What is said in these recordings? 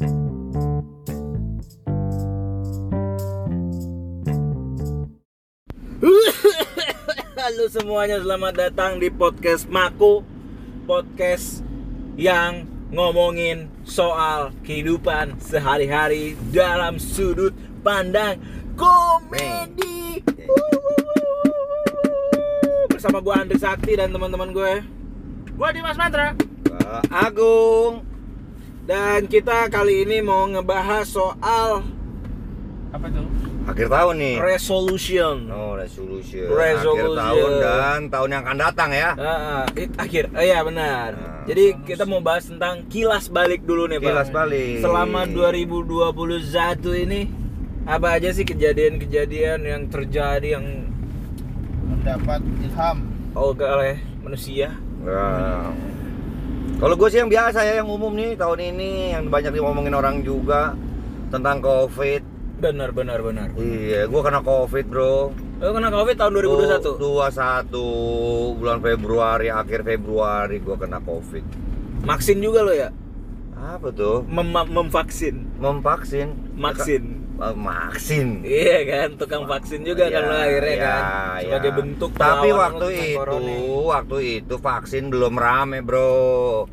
Halo semuanya, selamat datang di podcast Maku. Podcast yang ngomongin soal kehidupan sehari-hari dalam sudut pandang komedi. Bersama gue Andri Sakti dan teman-teman gue Gue Dimas Mantra. Agung. Dan kita kali ini mau ngebahas soal apa tuh Akhir tahun nih. resolution Oh, resolution. Resolution. Akhir tahun dan tahun yang akan datang ya. Ah, it- akhir, oh iya benar. Nah. Jadi kita mau bahas tentang kilas balik dulu nih Pak. Kilas balik. Selama 2021 ini apa aja sih kejadian-kejadian yang terjadi yang mendapat ilham oh oleh manusia? Nah. Kalau gue sih yang biasa ya, yang umum nih tahun ini yang banyak diomongin orang juga tentang COVID. Benar, benar, benar. Iya, gue kena COVID bro. Lo kena covid tahun 2021? 21 bulan Februari, akhir Februari gue kena COVID. Vaksin juga lo ya? Apa tuh? Mem memvaksin. Memvaksin. Vaksin. Vaksin. Iya kan, tukang vaksin juga kan lo akhirnya Iya, kan. Sebagai iya. bentuk Tapi waktu itu, corona. waktu itu vaksin belum rame, Bro.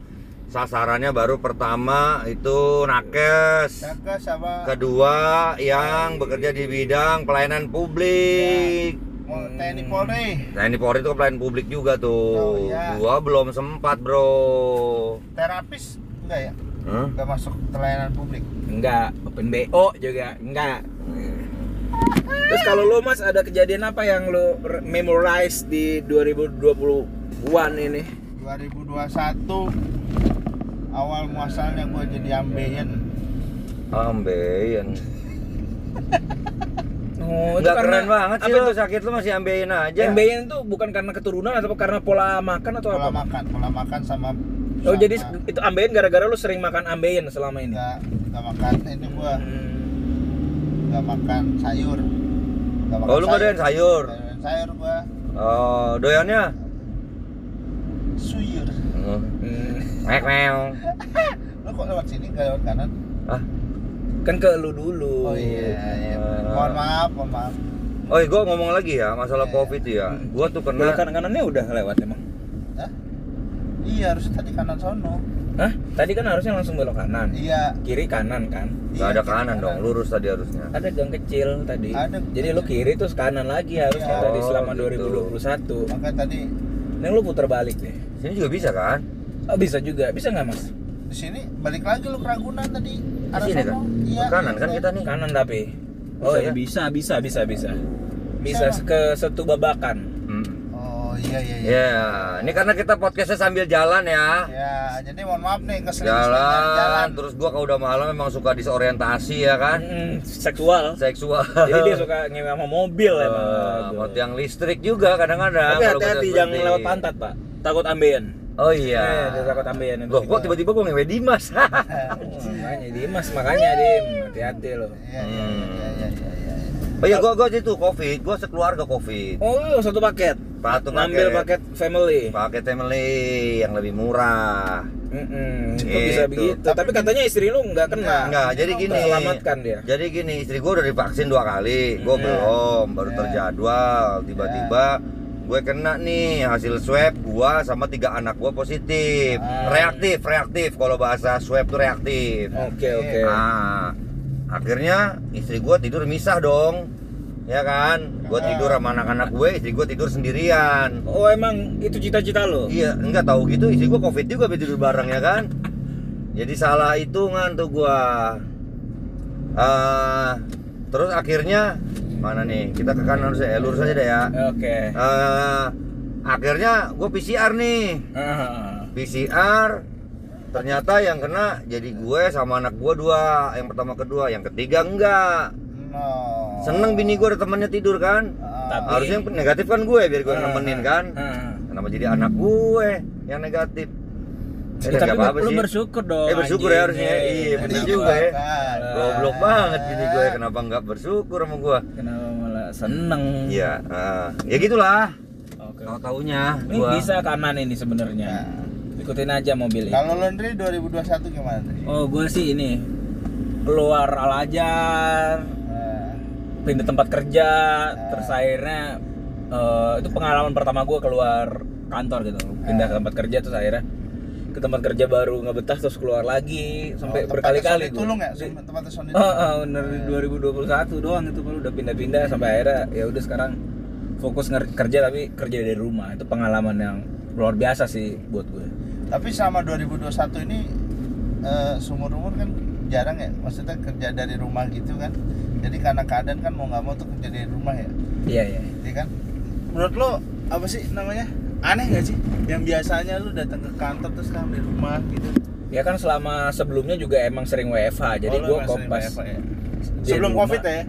Sasarannya baru pertama itu nakes. Saka sama Kedua yang bekerja di bidang pelayanan publik. mau TNI Polri ini Polri itu pelayanan publik juga tuh. Oh, iya. Gua belum sempat, Bro. terapis enggak ya Hah? enggak masuk pelayanan publik Enggak, open BO juga enggak. Terus kalau lo Mas ada kejadian apa yang lo memorize di 2021 ini? 2021 awal muasalnya gue jadi ambeien Ambeien. Oh, Enggak keren banget sih apa lo itu? sakit lo masih ambeien aja. Ambeien itu bukan karena keturunan atau karena pola makan atau pola apa? makan pola makan sama Oh, sama- jadi itu ambeien gara-gara lo sering makan ambeien selama ini. enggak enggak makan ini gue Hmm. enggak makan sayur enggak Oh, lu nggak doyan sayur? Nggak doyan sayur gue Oh, doyannya? suyur Hmm. Hmm. Mek meong. lu kok lewat sini enggak lewat kanan Ah. Kan ke lu dulu. oh iya, iya. mohon maaf mohon maaf Oh, iya, gua ngomong lagi ya masalah Iya. Covid ya. Gua tuh Belok kena kanan kanannya udah lewat emang. Hah? iya harusnya tadi kanan sono Hah? Tadi kan harusnya langsung belok kanan. iya Kiri kanan kan? Gak Iya, ada kanan dong, lurus tadi harusnya. Ada gang kecil tadi. Ada. Jadi lu kiri terus kanan lagi harusnya Iya. tadi selama Oh, gitu. 2021. makanya tadi Nih lu putar balik deh. Sini juga bisa kan? Oh bisa juga, bisa nggak mas? di sini balik lagi lu ke Ragunan tadi arah sini kan? Iya. Ke kanan kan iya. kita nih. Kanan tapi. Oh Bisa ya kan? bisa, bisa, bisa, bisa. Bisa Bisa, ke satu babakan. Hmm. Oh iya iya iya. Ya, ini karena kita podcastnya sambil jalan ya. Ya, jadi mohon maaf nih keseling Jalan, jalan. terus gua kalau udah malam memang suka disorientasi ya kan? Mm, seksual. Seksual. Jadi dia suka ngewe sama mobil Eh, emang. buat yang listrik juga kadang-kadang. Tapi kalau hati-hati jangan lewat pantat pak. Takut ambeien. Oh Eh, iya. dia takut ambeien. Loh, kok tiba-tiba gua ngewe Dimas? Makanya Dimas, makanya Dim, hati-hati lo. Iya iya iya iya iya iya. iya. Oh iya, gua gua itu Covid, gua sekeluarga Covid. Oh, satu paket. Satu Ngambil paket family. paket family yang lebih murah. Kok Gitu. bisa begitu? Tapi, katanya istri lu nggak kena. Enggak, jadi gini. Terselamatkan dia. Jadi gini, istri gua udah divaksin dua kali, gua Hmm. belum, baru Ya. terjadwal. Tiba-tiba gue kena nih hasil swab gua sama tiga anak gua positif. Ah. Reaktif, reaktif kalau bahasa swab tuh reaktif. Oke, oke. Nah, akhirnya istri gua tidur misah dong. Ya kan? Gua Ah. tidur sama anak-anak gue, istri gua tidur sendirian. Oh, emang itu cita-cita lo? Iya, enggak tahu gitu istri gua covid juga tidur bareng ya kan. Jadi salah hitungan tuh gua. Eh, terus akhirnya mana nih? Kita ke kanan harus ya, lurus aja deh ya. Oke. Eh, akhirnya gue PCR nih. Ah. PCR ternyata yang kena jadi gue sama anak gue dua yang pertama kedua yang ketiga enggak No. seneng bini gue ada temannya tidur kan Ah, Tapi- harusnya yang negatif kan gue biar gue Ah, nemenin kan ah. kenapa jadi anak gue yang negatif Eh, tapi nggak apa-apa lu sih. bersyukur dong. Eh, bersyukur ya anjing. harusnya. Iya, bener Iya, juga ya. kan. goblok banget bini gue kenapa nggak bersyukur sama gue Kenapa malah seneng? iya ah. ya gitulah Oke. tahu taunya Ini gua bisa kanan ini sebenarnya. Ikutin aja mobil ini. Kalau laundry 2021 gimana nih? Oh, gue sih ini keluar al ajar Eh, pindah tempat kerja terus akhirnya eh, itu pengalaman pertama gue keluar kantor gitu pindah ke tempat kerja terus akhirnya ke tempat kerja baru nggak betah terus keluar lagi sampai oh, berkali-kali Tulung ya? Di- Tempatnya Sony Oh, oh, bener di 2021 doang itu baru udah pindah-pindah sampai akhirnya ya udah sekarang fokus kerja tapi kerja dari rumah itu pengalaman yang luar biasa sih buat gue. Tapi selama 2021 ini eh, seumur umur kan jarang ya, maksudnya kerja dari rumah gitu kan. Jadi karena keadaan kan mau nggak mau tuh kerja dari rumah ya, Iya iya. iya kan? Menurut lo apa sih namanya? Aneh nggak sih? Yang biasanya lu datang ke kantor terus sekarang di rumah gitu. Ya kan selama sebelumnya juga emang sering WFH jadi Oh, lu gue kok pas WFH ya? Sebelum rumah- covid ya?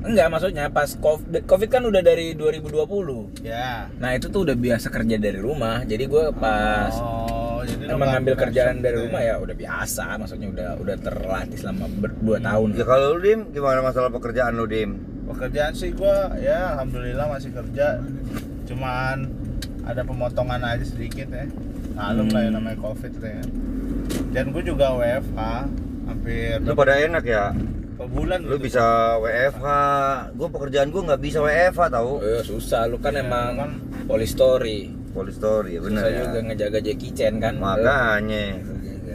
enggak maksudnya pas covid, COVID kan udah dari 2020. Ya. Nah itu tuh udah biasa kerja dari rumah jadi gue pas Oh, jadi emang ngambil kerjaan dari gitu rumah ya udah biasa maksudnya udah udah terlatih selama ber, dua tahun. Ya kalau lu Dim, gimana masalah pekerjaan lu Dim? Pekerjaan sih gua ya alhamdulillah masih kerja. Cuman ada pemotongan aja sedikit ya. Malum lah ya Hmm. namanya covid ya. Dan gue juga WFH hampir Lu pada enak ya? bulan Lu gitu. bisa WFH, gua pekerjaan gua nggak bisa WFH tahu. Oh, iya, susah lu kan Ya, emang kan. polistory. Polistory ya bener Susah ya. juga ngejaga Jackie Chan kan. Makanya.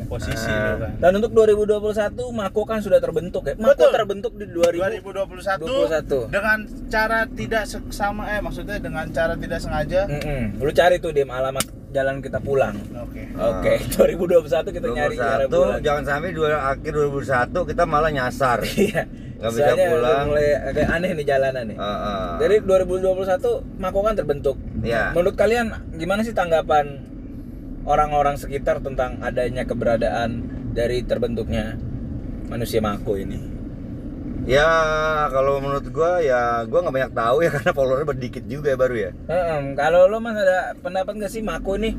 Posisi Ah. lu kan. Dan untuk 2021 Mako kan sudah terbentuk ya. Mako Betul. terbentuk di 2000 2021 21. dengan cara tidak seksama eh maksudnya dengan cara tidak sengaja. Mm-mm. Lu cari tuh Dim alamat jalan kita pulang. Oke. Oke, 2021 kita nyari jalan 2021 pulang. jangan sampai dua akhir 2021 kita malah nyasar. Iya. Nggak bisa Soalnya pulang. mulai agak aneh nih jalanan nih. Heeh. Jadi 2021 Mako kan terbentuk. Ya. Menurut kalian gimana sih tanggapan orang-orang sekitar tentang adanya keberadaan dari terbentuknya manusia Mako ini? Ya kalau menurut gua ya gua nggak banyak tahu ya karena followernya berdikit juga ya baru ya. Heeh, kalau lo mas ada pendapat nggak sih Mako ini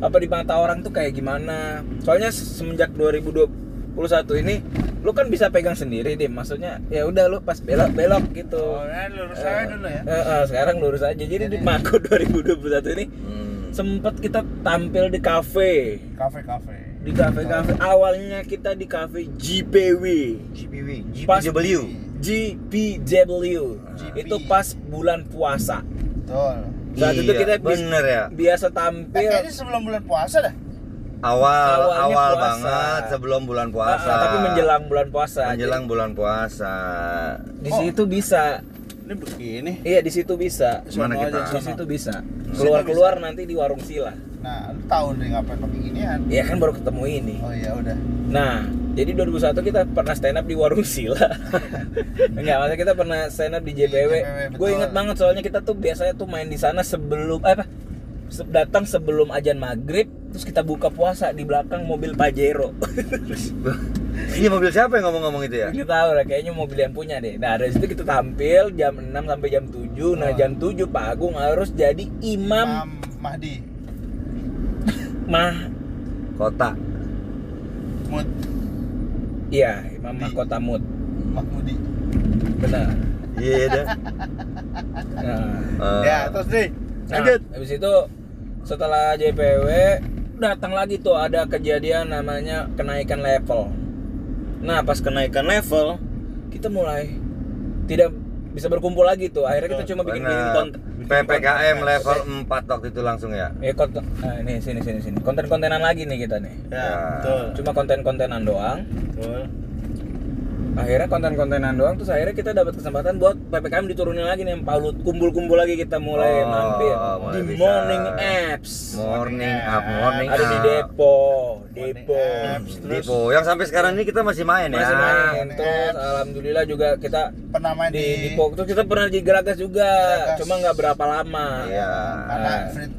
apa di mata orang tuh kayak gimana? Soalnya semenjak 2021 ini lu kan bisa pegang sendiri deh, maksudnya ya udah lu pas belok belok gitu. Oh, ya lurus aja dulu ya. Eh, eh, sekarang lurus aja. Jadi di Mako 2021 ini Hmm. Sempat kita tampil di kafe Kafe-kafe. di kafe-kafe awalnya kita di kafe GPW GPW, GPW. GPW itu pas bulan puasa Betul. saat itu Iya, kita bener ya. biasa Eh, tampil kayaknya sebelum bulan puasa dah. Awal Awalnya awal puasa. banget sebelum bulan Ah, puasa. ah, tapi menjelang bulan puasa menjelang bulan puasa. Jadi, di Oh. situ bisa Ini begini. iya di situ bisa Mana Sono kita? aja, di situ bisa keluar keluar nanti di warung sila Nah, lu tahu nih ngapain pakai ginian. ya kan baru ketemu ini Oh iya udah. Nah, jadi 2001 kita pernah stand up di warung Sila. Enggak, maksudnya kita pernah stand up di JPW. JPW, Gue inget banget soalnya kita tuh biasanya tuh main di sana sebelum eh, apa? se- datang sebelum ajan maghrib, terus kita buka puasa di belakang mobil Pajero. Iya mobil siapa yang ngomong-ngomong itu ya? Kita tahu lah, kayaknya mobil yang punya deh. Nah dari situ kita tampil jam 6 sampai jam 7 Nah Oh. jam 7 Pak Agung harus jadi imam Imam Mahdi. mah Kota. Mut Iya, imam Di- mahkota mut Mahmudi. Benar Iya dah. Nah Eh, Ya, terus deh. Nah, Lanjut. habis itu setelah JPW datang lagi tuh ada kejadian namanya kenaikan level. Nah, pas kenaikan level kita mulai tidak bisa berkumpul lagi tuh. Akhirnya kita cuma bikin bikin konten. PPKM level 4 waktu itu langsung ya. Eh, konten, nah, ini sini sini sini. Konten-kontenan lagi nih kita nih. Ya, Ya. betul. Cuma konten-kontenan doang. Betul. Akhirnya konten-kontenan doang terus akhirnya kita dapat kesempatan buat PPKM diturunin lagi nih Paulut kumpul-kumpul lagi kita mulai Oh, mampir mulai di bisa. morning apps. Morning up, morning Ada di up. Depo, Morning Depo. apps, terus Depo. Yang sampai sekarang ini kita masih main ya. Masih main. Morning Terus apps. alhamdulillah juga kita pernah main di di, Depo. Terus kita pernah di Geragas juga, Geragas. cuma nggak berapa lama. Iya. karena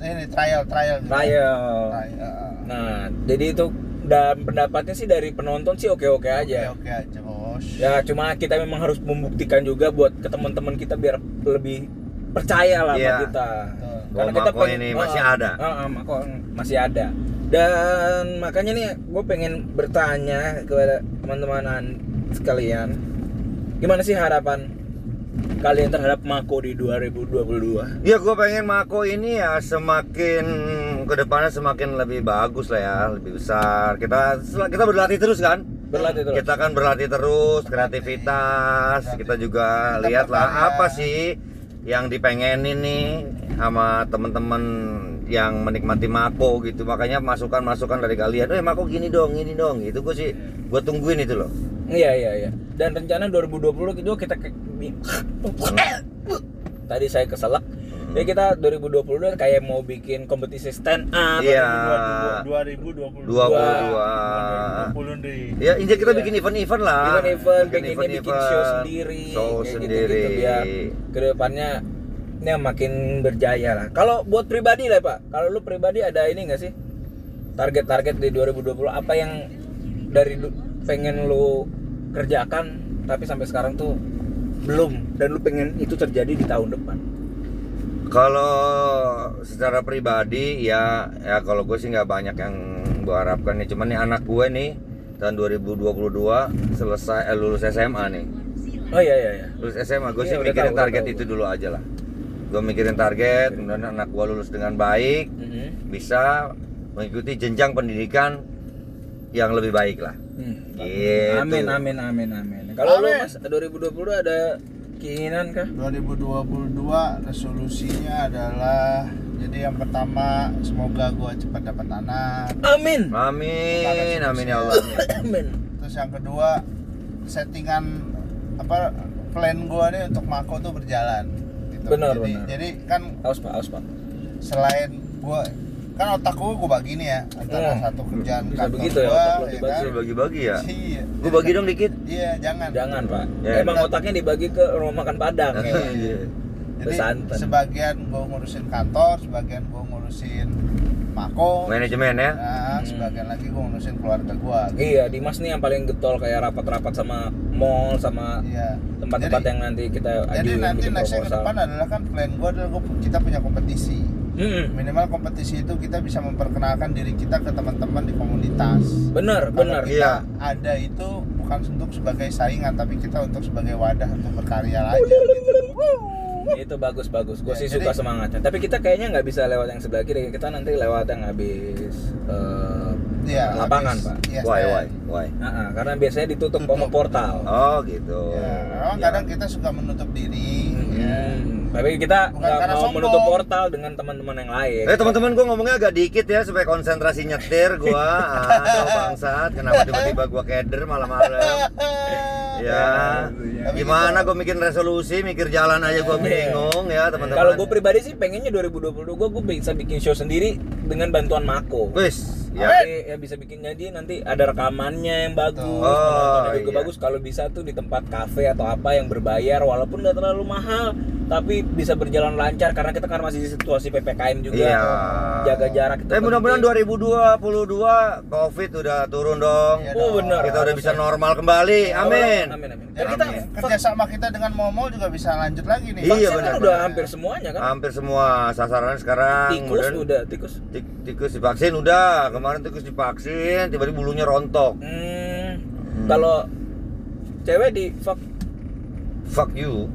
ini trial trial. Trial. Trial. Nah, jadi itu dan pendapatnya sih dari penonton sih oke-oke Oke aja. oke aja bos. Ya cuma kita memang harus membuktikan juga buat ke teman-teman kita biar lebih percaya lah sama kita. Betul. Bahwa Mako pengen- ini masih ada. ah, ah, Mako masih ada. Dan makanya nih gue pengen bertanya kepada teman-teman an- sekalian, gimana sih harapan kalian terhadap Mako di 2022? Ya gue pengen Mako ini ya semakin ke depannya semakin lebih bagus lah ya, lebih besar. Kita kita berlatih terus kan. Berlatih terus. kita kan berlatih terus kreativitas kita juga Kita lihat lah berkarya. apa sih yang dipengenin nih sama temen-temen yang menikmati Mako gitu makanya masukan masukan dari kalian eh Mako gini dong gini dong gitu gue sih gue tungguin itu loh Iya iya iya. Dan rencana 2020 itu kita tadi saya keselak. Hmm. Ya kita 2020 kan kayak mau bikin kompetisi stand up. Iya. 2022 dua puluh dua 2020 nih ya injak kita Iya. bikin event-event lah Event-event, bikin event-event. show sendiri, show kayak sendiri gitu-gitu biar ke depannya ini makin berjaya lah. Kalau buat pribadi lah pak, kalau lu pribadi ada ini nggak sih target-target di 2020 apa yang dari du- pengen lu kerjakan tapi sampai sekarang tuh belum dan lu pengen itu terjadi di tahun depan. Kalau secara pribadi ya ya kalau gue sih nggak banyak yang gue harapkan nih cuman nih anak gue nih tahun 2022 selesai eh, lulus SMA nih Oh iya iya iya. lulus SMA gue Iya, sih mikirin tahu, target tahu. itu dulu aja lah gue mikirin target kemudian anak gue lulus dengan baik Mhm. bisa mengikuti jenjang pendidikan yang lebih baik lah Hmm. Gitu. Amin amin amin amin. Kalau lu mas 2020 ada keinginan kah? 2022 resolusinya adalah jadi yang pertama semoga gua cepat dapat anak Amin. amin amin ya Allah Amin. terus yang kedua settingan apa plan gua nih untuk Mako tuh berjalan gitu. Benar, jadi, benar. jadi kan Aus pak, aus pak. selain gua kan otak gua gua bagi nih ya antara Hmm. satu kerjaan Bisa kantor begitu ya, gua, otak lu ya dibagi. kan? Bagi-bagi ya Iya. gue bagi dong dikit Iya, jangan. Jangan pak. Ya. Emang otaknya dibagi ke rumah makan padang. ya. Iya. Jadi Santan. sebagian gua ngurusin kantor, sebagian gua ngurusin Mako. manajemen ya Nah, Hmm. sebagian lagi gua ngurusin keluarga gua. Iya, Dimas nih yang paling getol kayak rapat-rapat sama mall sama Iya. tempat-tempat Jadi- yang nanti kita Jadi nanti nextnya ke depan adalah kan plan gua adalah gua, kita punya kompetisi. Mm-mm. Minimal kompetisi itu kita bisa memperkenalkan diri kita ke teman-teman di komunitas. Bener, Kalau bener. kita Iya. ada itu bukan untuk sebagai saingan tapi kita untuk sebagai wadah untuk berkarya aja gitu. Itu bagus bagus. Gue Ya, sih jadi- suka semangatnya. Tapi kita kayaknya nggak bisa lewat yang sebelah kiri. Kita nanti lewat yang habis eh, Iya, lapangan habis- pak. iya, why why why Nah, karena biasanya ditutup Tutup. sama portal. oh gitu Ya, memang Ya. kadang kita suka menutup diri. ya. Tapi kita nggak mau sombong. menutup portal dengan teman-teman yang lain. Eh teman-teman gue ngomongnya agak dikit ya supaya konsentrasi nyetir gua. Aduh bangsat, kenapa tiba-tiba gua keder malam-malam? Ya, Tapi gimana gue bikin resolusi, mikir jalan aja gua Iya. bingung ya teman-teman. Kalau gue pribadi sih pengennya 2022 gue gue bisa bikin show sendiri dengan bantuan Mako. Wis, ya. Ya bisa bikin jadi nanti ada rekamannya yang bagus, Oh, juga iya. bagus. Kalau bisa tuh di tempat kafe atau apa yang berbayar, walaupun nggak terlalu mahal, tapi bisa berjalan lancar karena kita kan masih di situasi ppkm juga. Iya. Jaga jarak itu. Tapi mudah-mudahan penting. 2022 Covid udah turun dong. Iya Oh, dong. benar. Kita udah bisa normal kembali. Amin. Amin amin. Dan kita Amin. kerjasama kita dengan Momo juga bisa lanjut lagi nih. Iya, vaksin kan benar, udah benar. hampir semuanya kan. Hampir semua sasaran sekarang. Tikus Kemudian udah tikus. tik- tikus divaksin udah. Kemarin tikus divaksin, tiba-tiba bulunya rontok. Hmm, Kalau cewek di Fuck you.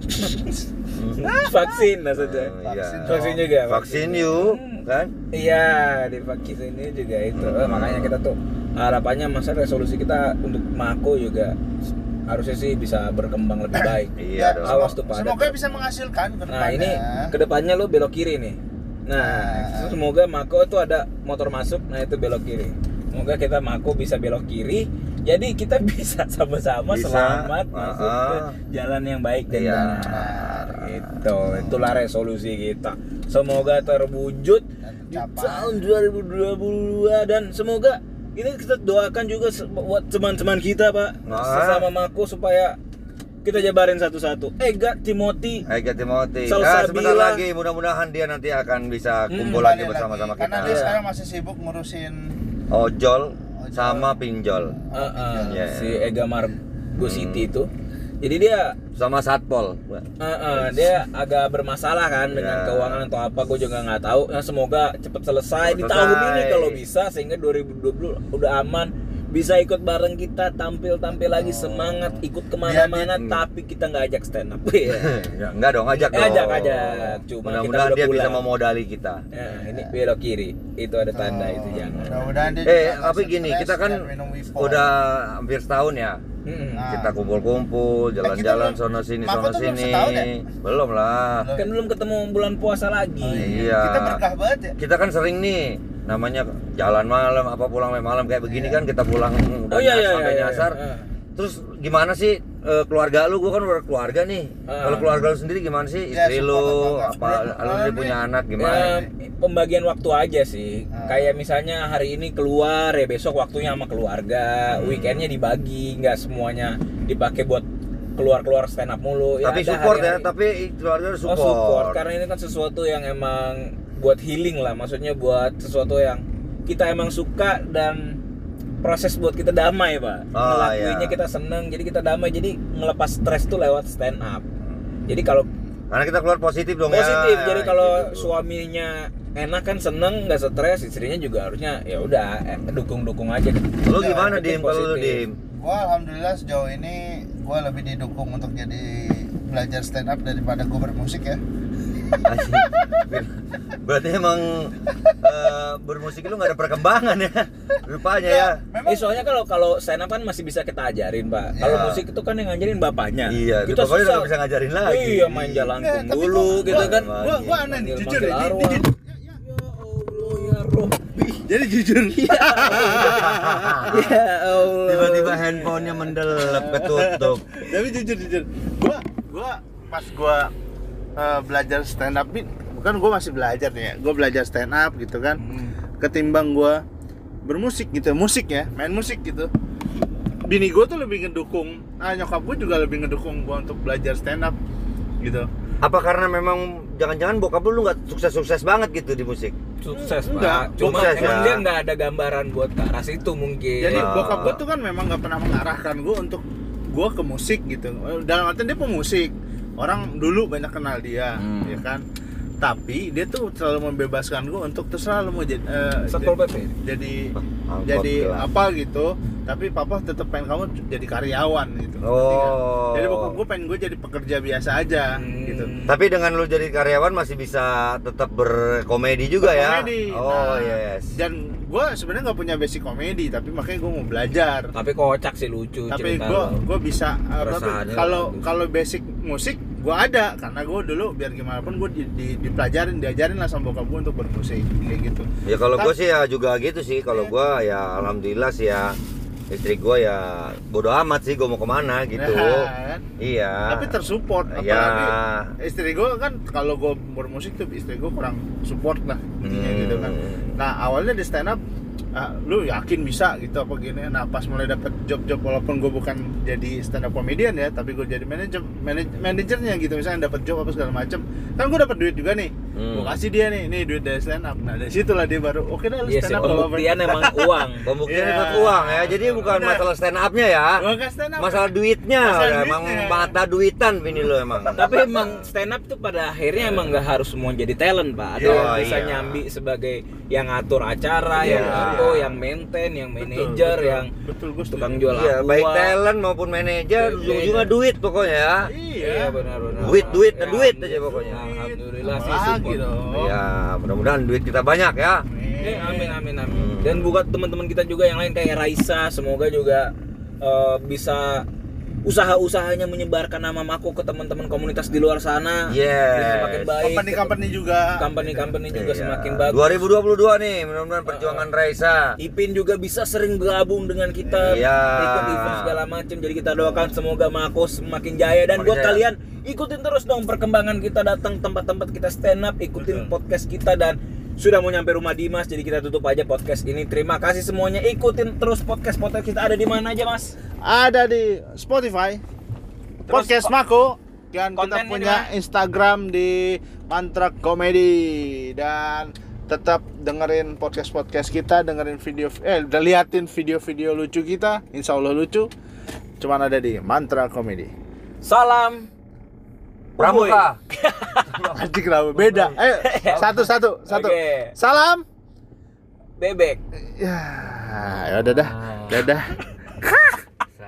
vaksin maksudnya. Oh, iya. Vaksin juga. Vaksin you, kan? Iya, di vaksin ini juga itu. Eh, makanya kita tuh harapannya masa resolusi kita untuk Mako juga harusnya sih bisa berkembang lebih baik. Iya dong. Awas tuh Pak. Semoga bisa menghasilkan ke Nah, ini depannya. ke depannya lo belok kiri nih. Nah, Nah. semoga Mako tuh ada motor masuk, nah itu belok kiri. Semoga kita Mako bisa belok kiri. Jadi kita bisa sama-sama Bisa, selamat uh-uh. masuk ke jalan yang baik dan Iya. benar. Itu, itulah resolusi kita. Semoga terwujud Dan di tahun 2022 dan semoga ini kita doakan juga buat teman-teman kita, Pak. Ah. Sesama Mako supaya kita jabarin satu-satu. Ega, Timothy, Ega Timothy. Salsabila. Ah, sebentar lagi mudah-mudahan dia nanti akan bisa Hmm, kumpul Kembali lagi bersama-sama Karena kita. dia Iya. sekarang masih sibuk ngurusin Ojol Ojol. Sama pinjol Uh, uh, Iya. si Ega Margo City Hmm. itu. Jadi dia sama satpol. uh, uh, dia agak bermasalah kan dengan Iya. keuangan atau apa gue juga nggak tahu. Nah, semoga cepat selesai di Cepat tahun selesai. ini kalau bisa sehingga 2020 udah aman bisa ikut bareng kita tampil-tampil lagi semangat ikut ke mana-mana Dia- tapi kita nggak ajak stand up Iya. Ya, enggak dong, ajak Eh, dong. ajak, ajak. Cuma Mudah-mudahan kita udah dia bisa pulang. memodali kita. Nah, ini belok kiri itu ada tanda itu jangan Mudah-mudahan dia Eh, juga nggak tapi gini, kita kan udah hampir setahun ya. Nah. Kita kumpul-kumpul, jalan-jalan belum- sono sini sono belum sini. setahun ya? Belum lah. Belum. kan belum ketemu bulan puasa lagi Oh, Iya. Kita berkah banget ya. Kita kan sering nih namanya jalan malam apa pulang malam kayak begini kan kita pulang udah Oh, iya, nyas- iya, sampai iya, iya. nyasar. Ah. Terus gimana sih eh, keluarga lu? Gua kan udah keluarga nih. Ah. Kalau keluarga lu sendiri gimana sih? Ya, Istri support lu apa, lu punya anak gimana? Ya, pembagian waktu aja sih. Ah. Kayak misalnya hari ini keluar ya besok waktunya sama keluarga. Hmm. Weekendnya dibagi, nggak semuanya dipakai buat keluar-keluar stand up mulu. tapi ada support ya, hari-hari- tapi keluarga lu Oh, support. support karena ini kan sesuatu yang emang buat healing lah. Maksudnya buat sesuatu yang kita emang suka dan proses buat kita damai pak. Oh, Ngelakuinnya iya. kita seneng, jadi kita damai. Jadi ngelepas stres tuh lewat stand up. Jadi kalau Karena kita keluar positif dong ya. positif jadi kalau Gitu. suaminya enak kan seneng nggak stres istrinya juga harusnya ya udah eh, dukung-dukung aja Lu Ya, gimana dim kalau lu positif. dim? Gua alhamdulillah sejauh ini gua lebih didukung untuk jadi belajar stand up daripada gua bermusik ya. Berarti emang eh, bermusik lu nggak ada perkembangan ya rupanya ya. Memang Eh, soalnya kalau kalau stand up kan masih bisa kita ajarin pak Ya. kalau musik itu kan yang ngajarin bapaknya Iya, kita bapaknya udah susah bisa ngajarin lagi. iya main jalan tapi dulu gua- gitu gua- kan gua gua aneh nih Manggil- jujur ya. Di- arwah. di- ya Allah ya Jadi jujur. ya Allah Tiba-tiba handphonenya mendelep ketutup. Tapi jujur jujur. Gua gua pas gua eh, belajar stand up bukan gua masih belajar nih ya. Gua belajar stand up gitu kan. Ketimbang gua bermusik gitu, musik ya, main musik gitu. Bini gua tuh lebih ngedukung, nah nyokap gua juga lebih ngedukung gua untuk belajar stand up gitu. Apa karena memang jangan-jangan bokap lu nggak sukses-sukses banget gitu di musik? sukses Enggak, pak cuma sukses emang ya. dia nggak ada gambaran buat ke arah situ mungkin Jadi Ah. bokap gua tuh kan memang nggak pernah mengarahkan gua untuk gua ke musik gitu. Dalam artian dia pemusik. Orang dulu banyak kenal dia, Hmm. ya kan. Tapi dia tuh selalu membebaskan gua untuk terserah lu mau jadi eh, Satpol jadi- PP jadi Angkot jadi gelap. apa gitu. Tapi papa tetap pengen kamu jadi karyawan gitu. ngerti Oh. Jadi bokap gua pengen gua jadi pekerja biasa aja Hmm. gitu. Tapi dengan lu jadi karyawan masih bisa tetap berkomedi juga ya? Komedi. Oh Nah, yes. Dan gua sebenarnya nggak punya basic komedi, tapi makanya gua mau belajar. tapi kocak sih lucu tapi cerita gue lo. gue bisa uh, tapi kalau kalau basic musik gue ada karena gue dulu biar gimana pun gue di, di- dipelajarin diajarin lah sama bokap gue untuk bermusik kayak gitu Ya kalau gue sih ya juga gitu sih. Kalau Iya. gue ya alhamdulillah sih ya istri gue ya bodo amat sih gue mau ke mana gitu. Nah, kan? Iya. tapi tersupport Ya. apalagi istri gue kan kalau gue bermusik tuh istri gue kurang support lah Hmm. gitu kan nah awalnya di stand up ah, lu yakin bisa gitu apa gini? Nah pas mulai dapet job-job walaupun gue bukan jadi stand up comedian ya tapi gue jadi manajer manaj- manajernya gitu misalnya dapet job apa segala macem kan gue dapet duit juga nih Hmm. gue kasih dia nih nih duit dari stand up nah dari situlah dia baru oke dah lu Iya sih, stand up nggak apa-apa." pembuktian emang uang Pembuktian Iya. dapat uang ya. Jadi bukan Udah. masalah stand upnya ya. Bukan stand up. Masalah duitnya. Masalah ya. Emang duitnya. mata duitan bini lo emang. tapi emang stand up tuh pada akhirnya emang nggak harus semua jadi talent pak ada Iya, yang bisa iya. nyambi sebagai yang ngatur acara Iya. yang foto yang maintain yang Betul, manajer betul. yang betul gue tukang jual Iya, aqua. baik talent maupun manajer, Iya, ujung-ujungnya iya. duit pokoknya ya. Iya benar-benar Duit, duit, dan Ya, duit aja pokoknya. alhamdulillah sih lagi support. dong Ya, mudah-mudahan duit kita banyak ya. Eh, amin amin amin. Hmm. Dan buat teman-teman kita juga yang lain kayak Raisa, semoga juga eh, bisa usaha-usahanya menyebarkan nama Mako ke teman-teman komunitas di luar sana. Yes. Semakin baik. company-company juga Company-company juga Iya. semakin bagus. 2022 nih, mudah-mudahan perjuangan Raisa. Ipin juga bisa sering gabung dengan kita Iya. ikut event segala macam jadi kita doakan semoga Mako semakin jaya dan Semakin buat jaya. kalian ikutin terus dong perkembangan kita datang tempat-tempat kita stand up ikutin Betul. podcast kita dan sudah mau nyampe rumah Dimas jadi kita tutup aja podcast ini. Terima kasih semuanya. Ikutin terus podcast podcast kita ada di mana aja Mas? Ada di Spotify. Podcast Mako. Dan kita punya Instagram di Mantra Comedy dan tetap dengerin podcast podcast kita dengerin video eh udah liatin video-video lucu kita. Insya Allah lucu. Cuman ada di Mantra Comedy salam Pramuka. anjing kenapa beda eh satu satu satu Oke. salam bebek ya Ah, ya udah dah. Dadah.